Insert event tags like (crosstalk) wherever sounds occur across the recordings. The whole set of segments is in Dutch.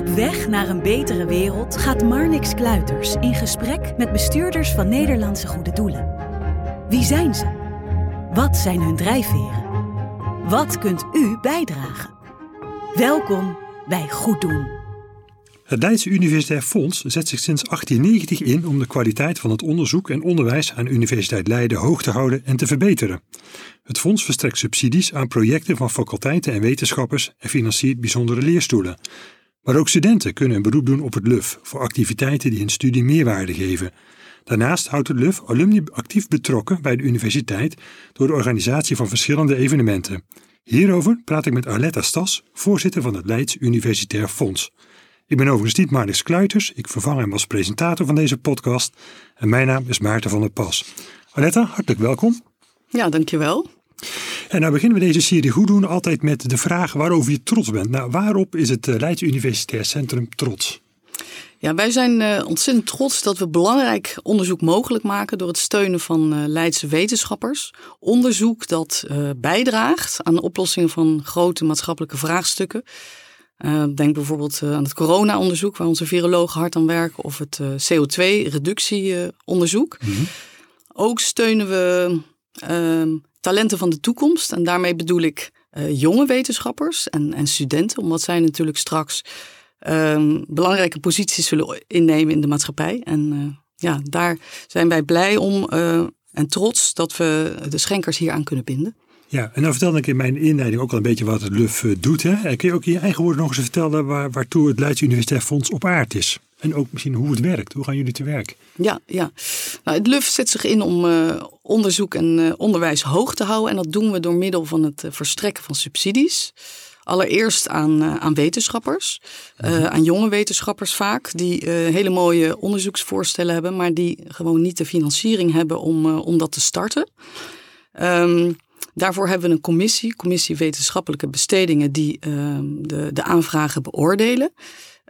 Op weg naar een betere wereld gaat Marnix Kluiters in gesprek met bestuurders van Nederlandse goede doelen. Wie zijn ze? Wat zijn hun drijfveren? Wat kunt u bijdragen? Welkom bij Goed Doen. Het Leidse Universitair Fonds zet zich sinds 1890 in om de kwaliteit van het onderzoek en onderwijs aan Universiteit Leiden hoog te houden en te verbeteren. Het fonds verstrekt subsidies aan projecten van faculteiten en wetenschappers en financiert bijzondere leerstoelen. Maar ook studenten kunnen een beroep doen op het LUF voor activiteiten die hun studie meerwaarde geven. Daarnaast houdt het LUF alumni actief betrokken bij de universiteit door de organisatie van verschillende evenementen. Hierover praat ik met Arletta Stas, voorzitter van het Leids Universitair Fonds. Ik ben overigens niet Marnix Kluiters, ik vervang hem als presentator van deze podcast en mijn naam is Maarten van der Pas. Arletta, hartelijk welkom. Ja, dankjewel. En nou beginnen we deze serie goed doen altijd met de vraag waarover je trots bent. Nou, waarop is het eh, Leids Universitair Centrum trots? Ja, wij zijn uh, ontzettend trots dat we belangrijk onderzoek mogelijk maken door het steunen van uh, Leidse wetenschappers. Onderzoek dat uh, bijdraagt aan de oplossing van grote maatschappelijke vraagstukken. denk bijvoorbeeld aan het corona-onderzoek, waar onze virologen hard aan werken, of het CO2-reductieonderzoek. Mm -hmm. Ook steunen we ehm, talenten van de toekomst. En daarmee bedoel ik uh, jonge wetenschappers en, en, studenten, omdat zij natuurlijk straks um, belangrijke posities zullen innemen in de maatschappij. En uh, ja, daar zijn wij blij om uh, en trots dat we de schenkers hier aan kunnen binden. Ja, en dan vertelde ik in mijn inleiding ook al een beetje wat het LUF doet. Hè? Kun je ook in je eigen woorden nog eens vertellen waar, waartoe het Leids Universitair Fonds op aard is? En ook misschien hoe het werkt. Hoe gaan jullie te werk? Ja, ja. Nou, het LUF zet zich in om uh, onderzoek en uh, onderwijs hoog te houden. En dat doen we door middel van het uh, verstrekken van subsidies. Allereerst aan, aan wetenschappers, mm-hmm. aan jonge wetenschappers vaak, die hele mooie onderzoeksvoorstellen hebben, maar die gewoon niet de financiering hebben om, om dat te starten. Um, Daarvoor hebben we een commissie, commissie wetenschappelijke bestedingen, die um, de, de aanvragen beoordelen.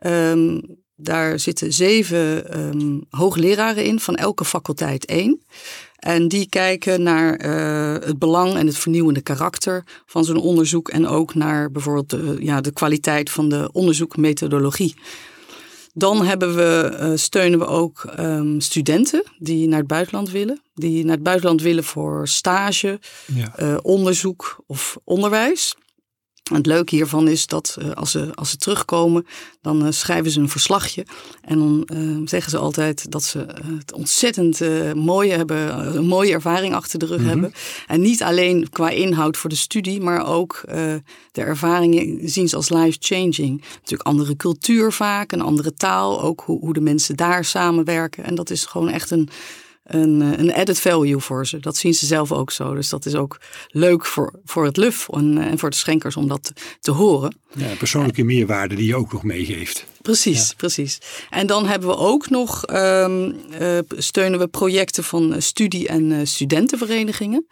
Um, daar zitten zeven um, hoogleraren in, van elke faculteit één. En die kijken naar uh, het belang en het vernieuwende karakter van zo'n onderzoek. En ook naar bijvoorbeeld de, ja, de kwaliteit van de onderzoekmethodologie. Dan hebben we, uh, steunen we ook um, studenten die naar het buitenland willen. Die naar het buitenland willen voor stage, ja. uh, onderzoek of onderwijs. En het leuke hiervan is dat uh, als, ze, als ze terugkomen, dan uh, schrijven ze een verslagje. En dan uh, zeggen ze altijd dat ze het ontzettend mooie hebben, een mooie ervaring achter de rug mm -hmm. hebben. En niet alleen qua inhoud voor de studie, maar ook de ervaringen zien ze als life-changing. Natuurlijk andere cultuur vaak, een andere taal, ook hoe, hoe de mensen daar samenwerken. En dat is gewoon echt een een, een added value voor ze. Dat zien ze zelf ook zo. Dus dat is ook leuk voor, voor het LUF en, en voor de schenkers om dat te horen. Ja, persoonlijke meerwaarde die je ook nog meegeeft. Precies, ja. precies. En dan hebben we ook nog, um, uh, steunen we projecten van studie- en studentenverenigingen.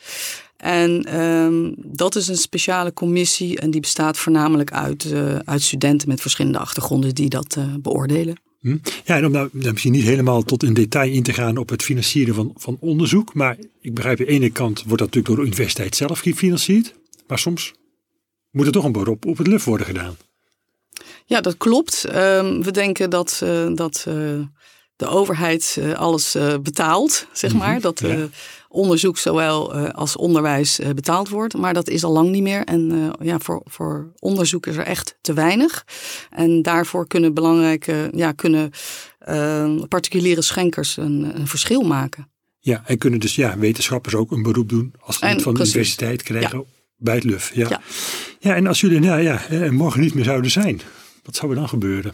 En um, dat is een speciale commissie en die bestaat voornamelijk uit, uh, uit studenten met verschillende achtergronden die dat beoordelen. Hm? Ja, en om nou, nou misschien niet helemaal tot in detail in te gaan op het financieren van, van onderzoek. Maar ik begrijp, aan de ene kant wordt dat natuurlijk door de universiteit zelf gefinancierd. Maar soms moet er toch een beroep op het LUF worden gedaan. Ja, dat klopt. Um, we denken dat, uh, dat uh, de overheid uh, alles betaalt, zeg maar. Mm -hmm. Dat ja onderzoek zowel als onderwijs betaald wordt. Maar dat is al lang niet meer. En ja, voor, voor onderzoek is er echt te weinig. En daarvoor kunnen belangrijke, ja, kunnen particuliere schenkers een, een, verschil maken. Ja, en kunnen dus ja, wetenschappers ook een beroep doen als ze het van de universiteit krijgen ja. bij het LUF. Ja. ja. Ja. en als jullie nou, ja, morgen niet meer zouden zijn, wat zou er dan gebeuren?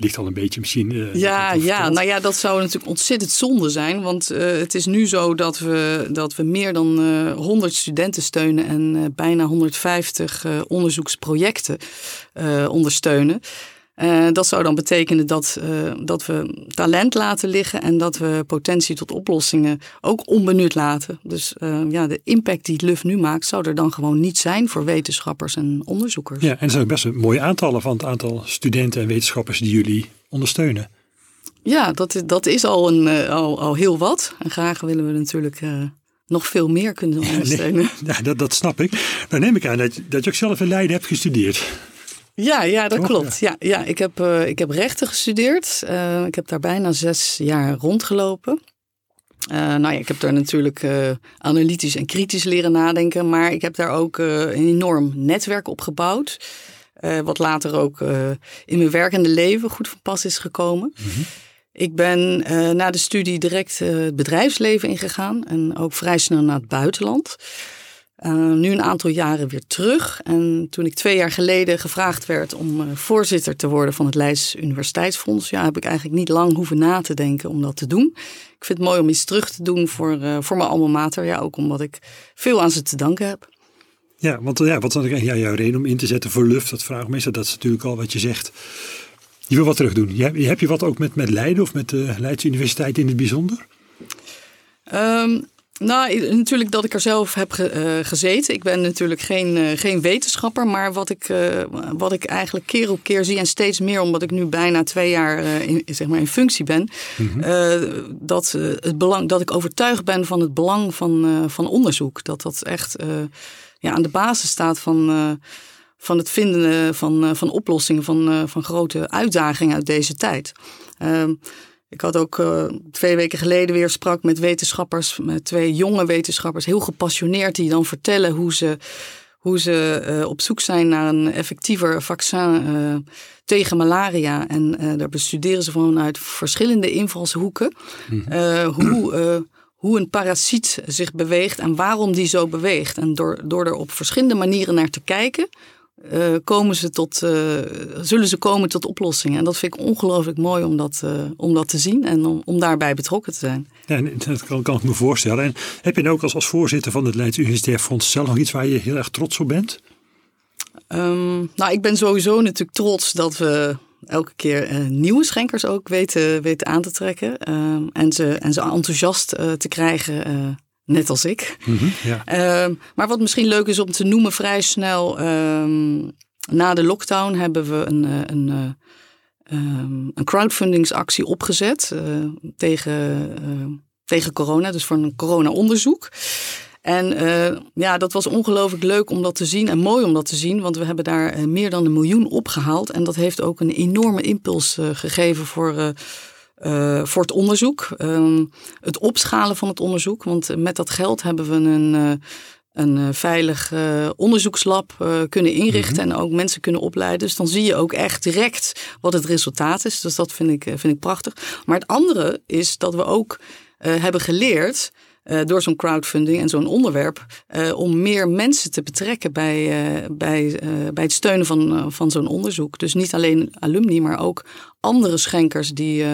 Ligt al een beetje misschien. Uh, ja, ja, nou ja, dat zou natuurlijk ontzettend zonde zijn. Want uh, het is nu zo dat we, dat we meer dan uh, 100 studenten steunen en bijna 150 onderzoeksprojecten ondersteunen. Uh, dat zou dan betekenen dat, uh, dat we talent laten liggen en dat we potentie tot oplossingen ook onbenut laten. Dus uh, ja, de impact die LUF nu maakt, zou er dan gewoon niet zijn voor wetenschappers en onderzoekers. Ja, en er zijn best een mooie aantallen van het aantal studenten en wetenschappers die jullie ondersteunen. Ja, dat, dat is al, een, al, al heel wat. En graag willen we natuurlijk nog veel meer kunnen ondersteunen. Ja, nee, ja dat, dat snap ik. Dan neem ik aan dat, dat je ook zelf in Leiden hebt gestudeerd. Ja, ja dat klopt. Ja. Ja, ik, heb, uh, ik heb rechten gestudeerd. Uh, ik heb daar bijna zes jaar rondgelopen. Uh, nou ja, ik heb daar natuurlijk analytisch en kritisch leren nadenken. Maar ik heb daar ook een enorm netwerk op gebouwd. wat later ook in mijn werkende leven goed van pas is gekomen. Mm -hmm. Ik ben na de studie direct het bedrijfsleven ingegaan. En ook vrij snel naar het buitenland. Uh, nu een aantal jaren weer terug. En toen ik twee jaar geleden gevraagd werd om uh, voorzitter te worden van het Leids Universiteitsfonds, ja, heb ik eigenlijk niet lang hoeven na te denken om dat te doen. Ik vind het mooi om iets terug te doen voor, uh, voor mijn alma mater. Ja, ook omdat ik veel aan ze te danken heb. Ja, want ja, wat dan ja, jouw reden om in te zetten voor LUF? Dat vraag meestal. Dat is natuurlijk al wat je zegt. Je wil wat terug doen. Je, heb je wat ook met, met Leiden of met de Leids Universiteit in het bijzonder? Um, nou, natuurlijk dat ik er zelf heb uh, gezeten. Ik ben natuurlijk geen, uh, geen wetenschapper, maar wat ik, uh, wat ik eigenlijk keer op keer zie en steeds meer, omdat ik nu bijna twee jaar in, zeg maar in functie ben, mm -hmm. dat, het belang, dat ik overtuigd ben van het belang van, van onderzoek. Dat dat echt ja, aan de basis staat van van het vinden van, van oplossingen van, van grote uitdagingen uit deze tijd. Ik had ook uh, twee weken geleden weer sprak met wetenschappers, met twee jonge wetenschappers, heel gepassioneerd, die dan vertellen hoe ze, hoe ze uh, op zoek zijn naar een effectiever vaccin uh, tegen malaria. En daar bestuderen ze vanuit verschillende invalshoeken mm hoe, hoe een parasiet zich beweegt en waarom die zo beweegt. En door, door er op verschillende manieren naar te kijken, uh, komen ze tot, uh, zullen ze komen tot oplossingen. En dat vind ik ongelooflijk mooi om dat, uh, om dat te zien en om, om daarbij betrokken te zijn. Ja, dat kan, kan, ik me voorstellen. En heb je ook als, als voorzitter van het Leids Universitair Fonds zelf nog iets waar je heel erg trots op bent? Um, nou, ik ben sowieso natuurlijk trots dat we elke keer nieuwe schenkers ook weten, weten aan te trekken. Ehm, en, ze, en ze enthousiast te krijgen net als ik. Mm -hmm, ja. uh, maar wat misschien leuk is om te noemen, vrij snel um, na de lockdown hebben we een, eh, een, eh, ehm, een crowdfundingsactie opgezet uh, tegen, tegen corona, dus voor een corona-onderzoek. En ja, dat was ongelooflijk leuk om dat te zien en mooi om dat te zien, want we hebben daar meer dan een miljoen opgehaald. En dat heeft ook een enorme impuls gegeven voor uh, voor het onderzoek. Uh, het opschalen van het onderzoek. Want met dat geld hebben we een, uh, een veilig onderzoekslab kunnen inrichten. Mhm. En ook mensen kunnen opleiden. Dus dan zie je ook echt direct wat het resultaat is. Dus dat vind ik, vind ik prachtig. Maar het andere is dat we ook hebben geleerd uh, door zo'n crowdfunding en zo'n onderwerp, uh, om meer mensen te betrekken bij, uh, bij, bij het steunen van, van zo'n onderzoek. Dus niet alleen alumni, maar ook andere schenkers die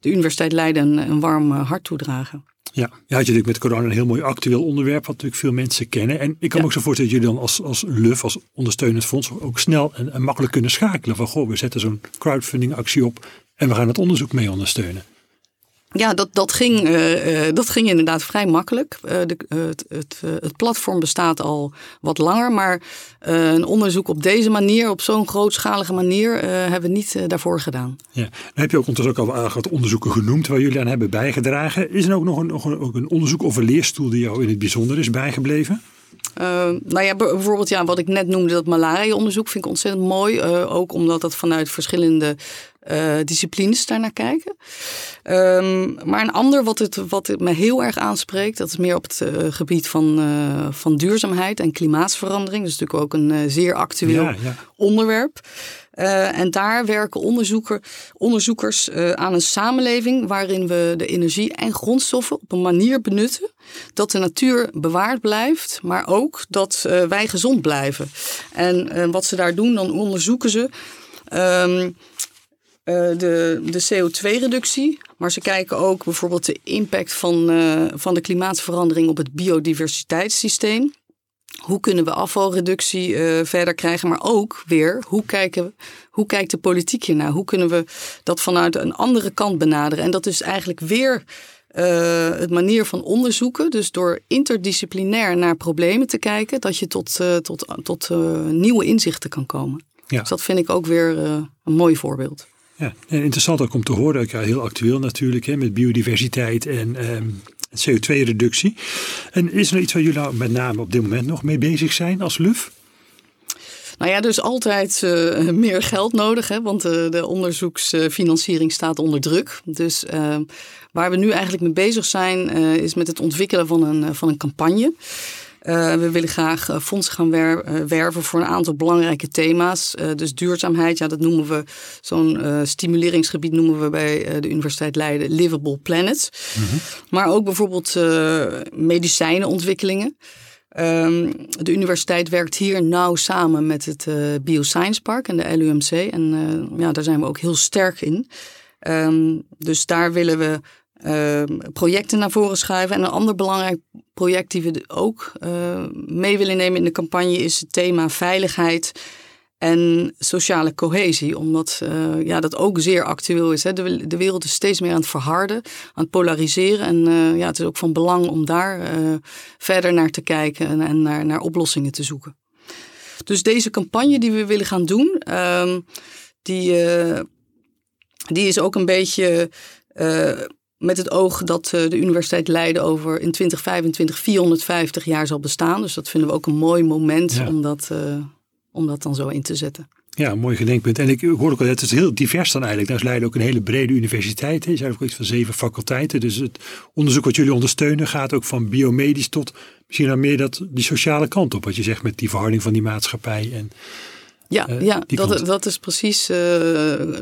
de Universiteit Leiden een, een warm hart toedragen. Ja, je had je natuurlijk met corona een heel mooi actueel onderwerp, wat natuurlijk veel mensen kennen. En ik kan me ook zo voorstellen dat jullie dan als, als LUF, als ondersteunend fonds, ook snel en, en makkelijk kunnen schakelen. Van goh, we zetten zo'n crowdfunding actie op en we gaan het onderzoek mee ondersteunen. Ja, dat, dat, ging, uh, dat ging inderdaad vrij makkelijk. Uh, de, het, het, platform bestaat al wat langer, maar een onderzoek op deze manier, op zo'n grootschalige manier, hebben we niet daarvoor gedaan. Ja, dan heb je ook ondertussen ook al wat onderzoeken genoemd waar jullie aan hebben bijgedragen. Is er ook nog een, nog ook een onderzoek of een leerstoel die jou in het bijzonder is bijgebleven? Uh, nou ja, bijvoorbeeld ja, wat ik net noemde, dat malaria-onderzoek vind ik ontzettend mooi. Uh, ook omdat dat vanuit verschillende uh, disciplines daarnaar kijken. Um, maar een ander wat, het, wat het me heel erg aanspreekt, dat is meer op het uh, gebied van, uh, van duurzaamheid en klimaatsverandering. Dat is natuurlijk ook een zeer actueel ja, ja. onderwerp. En daar werken onderzoeker, onderzoekers aan een samenleving waarin we de energie en grondstoffen op een manier benutten dat de natuur bewaard blijft, maar ook dat wij gezond blijven. En wat ze daar doen, dan onderzoeken ze. Uh, de, de CO2-reductie. Maar ze kijken ook bijvoorbeeld de impact van, van de klimaatverandering op het biodiversiteitssysteem. Hoe kunnen we afvalreductie uh, verder krijgen? Maar ook weer, hoe, kijken, hoe kijkt de politiek hiernaar? Hoe kunnen we dat vanuit een andere kant benaderen? En dat is eigenlijk weer uh, het manier van onderzoeken. Dus door interdisciplinair naar problemen te kijken, dat je tot, uh, tot, tot nieuwe inzichten kan komen. Ja. Dus dat vind ik ook weer een mooi voorbeeld. Ja, en interessant ook om te horen, ook ja, heel actueel natuurlijk, hè, met biodiversiteit en um, CO2-reductie. En is er iets waar jullie nou met name op dit moment nog mee bezig zijn als LUF? Nou ja, dus altijd uh, meer geld nodig, hè, want uh, de onderzoeksfinanciering staat onder druk. Dus uh, waar we nu eigenlijk mee bezig zijn, is met het ontwikkelen van een, van een campagne. We willen graag fondsen gaan wer werven voor een aantal belangrijke thema's. dus duurzaamheid, ja, dat noemen we zo'n stimuleringsgebied noemen we bij de Universiteit Leiden Livable Planet. Mm -hmm. Maar ook bijvoorbeeld medicijnenontwikkelingen. Um, de universiteit werkt hier nauw samen met het Bioscience Park en de LUMC. En ja, daar zijn we ook heel sterk in. Um, dus daar willen we uh, projecten naar voren schuiven. En een ander belangrijk project die we ook eh, mee willen nemen in de campagne is het thema veiligheid en sociale cohesie, omdat uh, ja, dat ook zeer actueel is. Hè. De, de, wereld is steeds meer aan het verharden, aan het polariseren. En uh, ja, het is ook van belang om daar uh, verder naar te kijken en, en, naar, naar oplossingen te zoeken. Dus deze campagne die we willen gaan doen, ehm, die, die is ook een beetje met het oog dat de Universiteit Leiden over in 2025 450 jaar zal bestaan. Dus dat vinden we ook een mooi moment ja. om dat om dat dan zo in te zetten. Ja, mooi gedenkpunt. En ik hoor ook al, het is heel divers dan eigenlijk. Daar is Leiden ook een hele brede universiteit. Er zijn ook iets van zeven faculteiten. Dus het onderzoek wat jullie ondersteunen gaat ook van biomedisch tot misschien dan meer dat, die sociale kant op. Wat je zegt met die verhouding van die maatschappij. En ja, uh, ja dat, dat is precies, uh,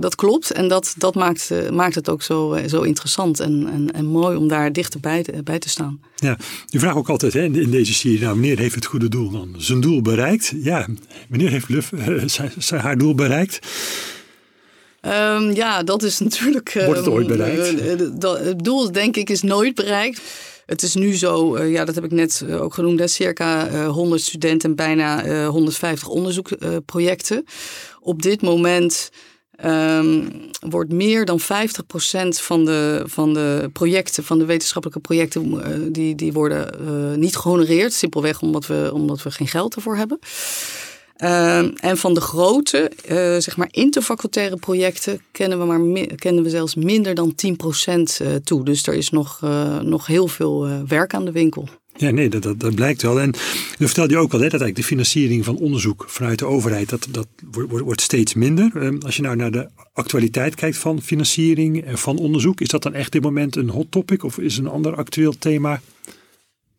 dat klopt. En dat, dat maakt, uh, maakt het ook zo, zo interessant en, en, en mooi om daar dichterbij te, bij te staan. Ja, u vraagt ook altijd hè, in deze serie, nou wanneer heeft het goede doel dan zijn doel bereikt? Ja, wanneer heeft Luf zijn, haar doel bereikt? Um, ja, dat is (laughs) natuurlijk. Wordt het ooit bereikt? het doel, denk ik, is nooit bereikt. Het is nu zo, uh, ja, dat heb ik net uh, ook genoemd, hè, circa uh, 100 studenten en bijna 150 onderzoekprojecten. Op dit moment um, wordt meer dan 50% van de, van de projecten, van de wetenschappelijke projecten, die, die worden niet gehonoreerd. Simpelweg omdat we, omdat we geen geld ervoor hebben. Uh, en van de grote, uh, zeg maar interfacultaire projecten kennen we, maar kennen we zelfs minder dan 10% uh, toe. Dus er is nog, uh, nog heel veel werk aan de winkel. Ja, nee, dat, dat, dat, blijkt wel. En dan vertelde je ook al hè, dat eigenlijk de financiering van onderzoek vanuit de overheid, dat, dat wordt, wordt steeds minder. Ehm, als je nou naar de actualiteit kijkt van financiering en van onderzoek, is dat dan echt dit moment een hot topic of is een ander actueel thema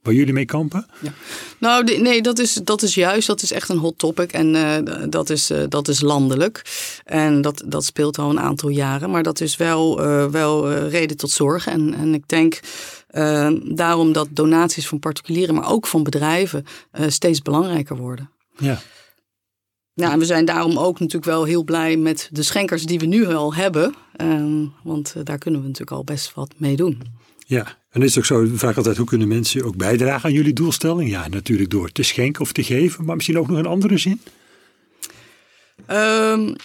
waar jullie mee kampen? Ja. Nou, nee, dat is, dat is juist. Dat is echt een hot topic. En uh, dat, is, uh, dat is landelijk. En dat, dat speelt al een aantal jaren. Maar dat is wel, uh, wel reden tot zorgen. En, en ik denk daarom dat donaties van particulieren, maar ook van bedrijven, steeds belangrijker worden. Ja. Ja, en we zijn daarom ook natuurlijk wel heel blij met de schenkers die we nu al hebben. want daar kunnen we natuurlijk al best wat mee doen. Ja, en is het ook zo, vraag altijd, hoe kunnen mensen ook bijdragen aan jullie doelstelling? Ja, natuurlijk door te schenken of te geven, maar misschien ook nog een andere zin? Um,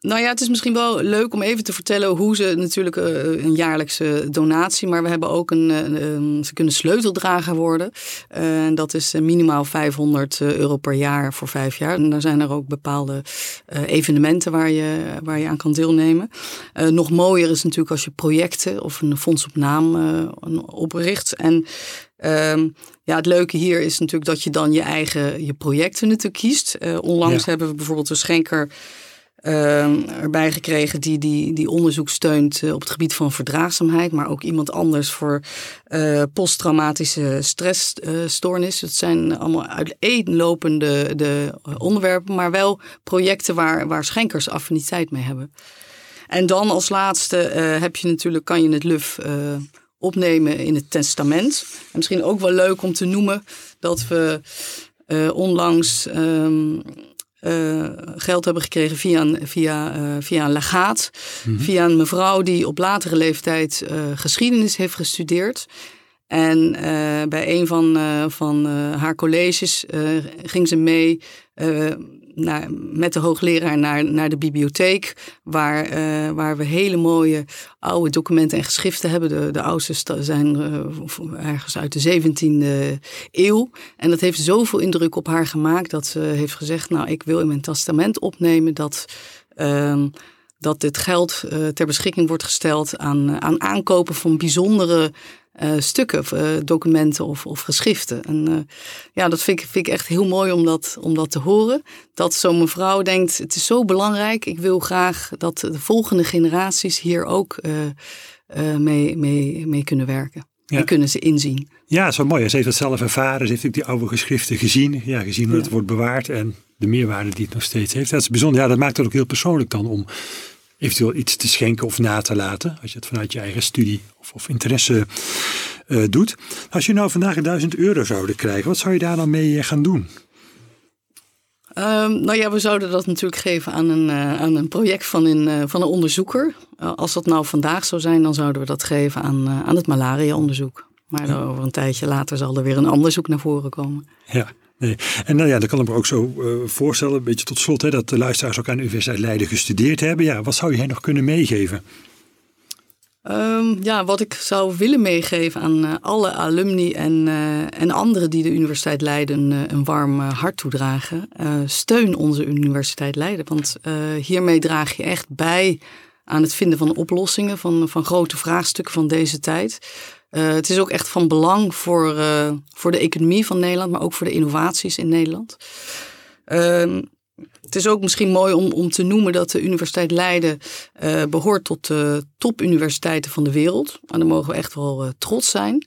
nou ja, het is misschien wel leuk om even te vertellen hoe ze natuurlijk uh, een jaarlijkse donatie, maar we hebben ook een, uh, ze kunnen sleuteldrager worden. Uh, en dat is minimaal 500 euro per jaar voor vijf jaar. En daar zijn er ook bepaalde evenementen waar je, waar je aan kan deelnemen. nog mooier is natuurlijk als je projecten of een fonds op naam opricht. En ehm, ja, het leuke hier is natuurlijk dat je dan je eigen je projecten natuurlijk kiest. onlangs hebben we bijvoorbeeld een schenker uh, erbij gekregen die, die, die onderzoek steunt uh, op het gebied van verdraagzaamheid, maar ook iemand anders voor uh, posttraumatische stressstoornis. het zijn allemaal uiteenlopende de onderwerpen, maar wel projecten waar, waar schenkers affiniteit mee hebben. En dan als laatste heb je natuurlijk, kan je het LUF opnemen in het testament. En misschien ook wel leuk om te noemen dat we onlangs. Um, uh, geld hebben gekregen via een, via, uh, via een legaat. Mm -hmm. Via een mevrouw die op latere leeftijd uh, geschiedenis heeft gestudeerd. En bij een van, van haar colleges ging ze mee met de hoogleraar naar, naar de bibliotheek, waar, waar we hele mooie oude documenten en geschriften hebben. De, de oudste zijn ergens uit de 17e eeuw. En dat heeft zoveel indruk op haar gemaakt dat ze heeft gezegd: Nou, ik wil in mijn testament opnemen dat. Uh, dat dit geld ter beschikking wordt gesteld aan, aan aankopen van bijzondere stukken, documenten of, of geschriften. En ja, dat vind ik, vind ik echt heel mooi om dat, om dat te horen. Dat zo'n mevrouw denkt, het is zo belangrijk, ik wil graag dat de volgende generaties hier ook mee, mee, mee kunnen werken. En kunnen ze inzien. Ja, zo mooi. Ze heeft het zelf ervaren. Ze heeft ook die oude geschriften gezien. Ja, gezien hoe het wordt bewaard en de meerwaarde die het nog steeds heeft. Dat is bijzonder. Ja, dat maakt het ook heel persoonlijk dan om eventueel iets te schenken of na te laten. Als je het vanuit je eigen studie of, of interesse uh, doet. Als je nou vandaag 1000 euro zouden krijgen, wat zou je daar dan mee eh, gaan doen? Um, nou ja, we zouden dat natuurlijk geven aan een, uh, aan een project van een, uh, van een onderzoeker. Uh, als dat nou vandaag zou zijn, dan zouden we dat geven aan, aan het malaria-onderzoek. Maar ja. over een tijdje later zal er weer een onderzoek naar voren komen. Ja, En nou ja, dan kan ik me ook zo voorstellen, een beetje tot slot, hè, dat de luisteraars ook aan de Universiteit Leiden gestudeerd hebben. Ja, wat zou je hen nog kunnen meegeven? Um, ja, wat ik zou willen meegeven aan uh, alle alumni en, uh, en anderen die de Universiteit Leiden een warm hart toedragen. steun onze Universiteit Leiden, want hiermee draag je echt bij aan het vinden van oplossingen van, van grote vraagstukken van deze tijd. Het is ook echt van belang voor, voor de economie van Nederland, maar ook voor de innovaties in Nederland. Ehm, het is ook misschien mooi om, om te noemen dat de Universiteit Leiden uh, behoort tot de topuniversiteiten van de wereld. En daar mogen we echt wel trots zijn.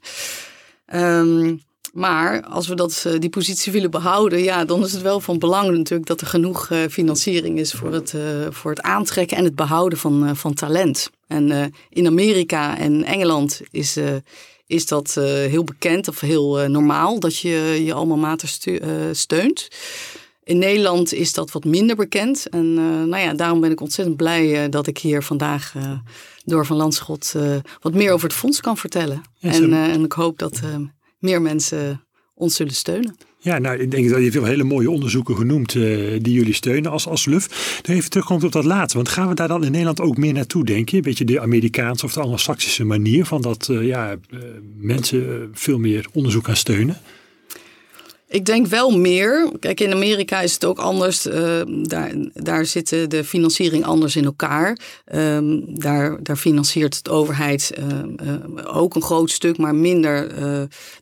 Um, maar als we dat, die positie willen behouden, ja, dan is het wel van belang natuurlijk dat er genoeg financiering is voor het, voor het aantrekken en het behouden van, van talent. En in Amerika en Engeland is, is dat heel bekend of heel normaal dat je je allemaal mater steunt. In Nederland is dat wat minder bekend. En nou ja, daarom ben ik ontzettend blij dat ik hier vandaag door Van Landschot wat meer over het fonds kan vertellen. Ja, en, en, ik hoop dat meer mensen ons zullen steunen. Ja, nou, ik denk dat je veel hele mooie onderzoeken genoemd die jullie steunen als, als LUF. Dan even terugkomt op dat laatste. Want gaan we daar dan in Nederland ook meer naartoe, denk je? Een beetje de Amerikaanse of de anglo-saxische manier van dat ja, mensen veel meer onderzoek gaan steunen? Ik denk wel meer. Kijk, in Amerika is het ook anders. Uh, daar, daar zit de financiering anders in elkaar. Um, daar, daar financiert de overheid uh, uh, ook een groot stuk, maar minder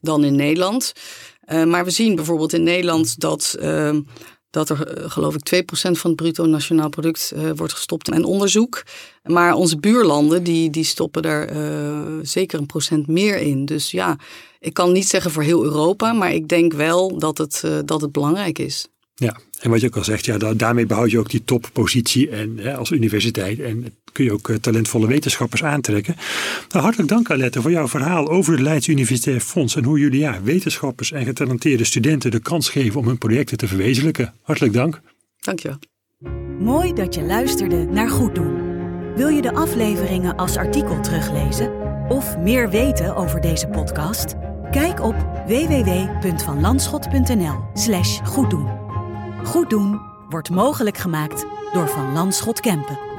dan in Nederland. Maar we zien bijvoorbeeld in Nederland dat ehm, dat er geloof ik 2% van het bruto nationaal product uh, wordt gestopt in onderzoek. Maar onze buurlanden die, die stoppen uh, zeker een procent meer in. Dus ja, ik kan niet zeggen voor heel Europa, maar ik denk wel dat het, dat het belangrijk is. Ja, en wat je ook al zegt, ja, daarmee behoud je ook die toppositie en, hè, als universiteit. En kun je ook uh, talentvolle wetenschappers aantrekken. Nou, hartelijk dank Alette voor jouw verhaal over het Leids Universitair Fonds. En hoe jullie ja, wetenschappers en getalenteerde studenten de kans geven om hun projecten te verwezenlijken. Hartelijk dank. Dankjewel. Mooi dat je luisterde naar Goed Doen. Wil je de afleveringen als artikel teruglezen? Of meer weten over deze podcast? Kijk op www.vanlandschot.nl slash goeddoen. Goed doen wordt mogelijk gemaakt door Van Landschot Kempen.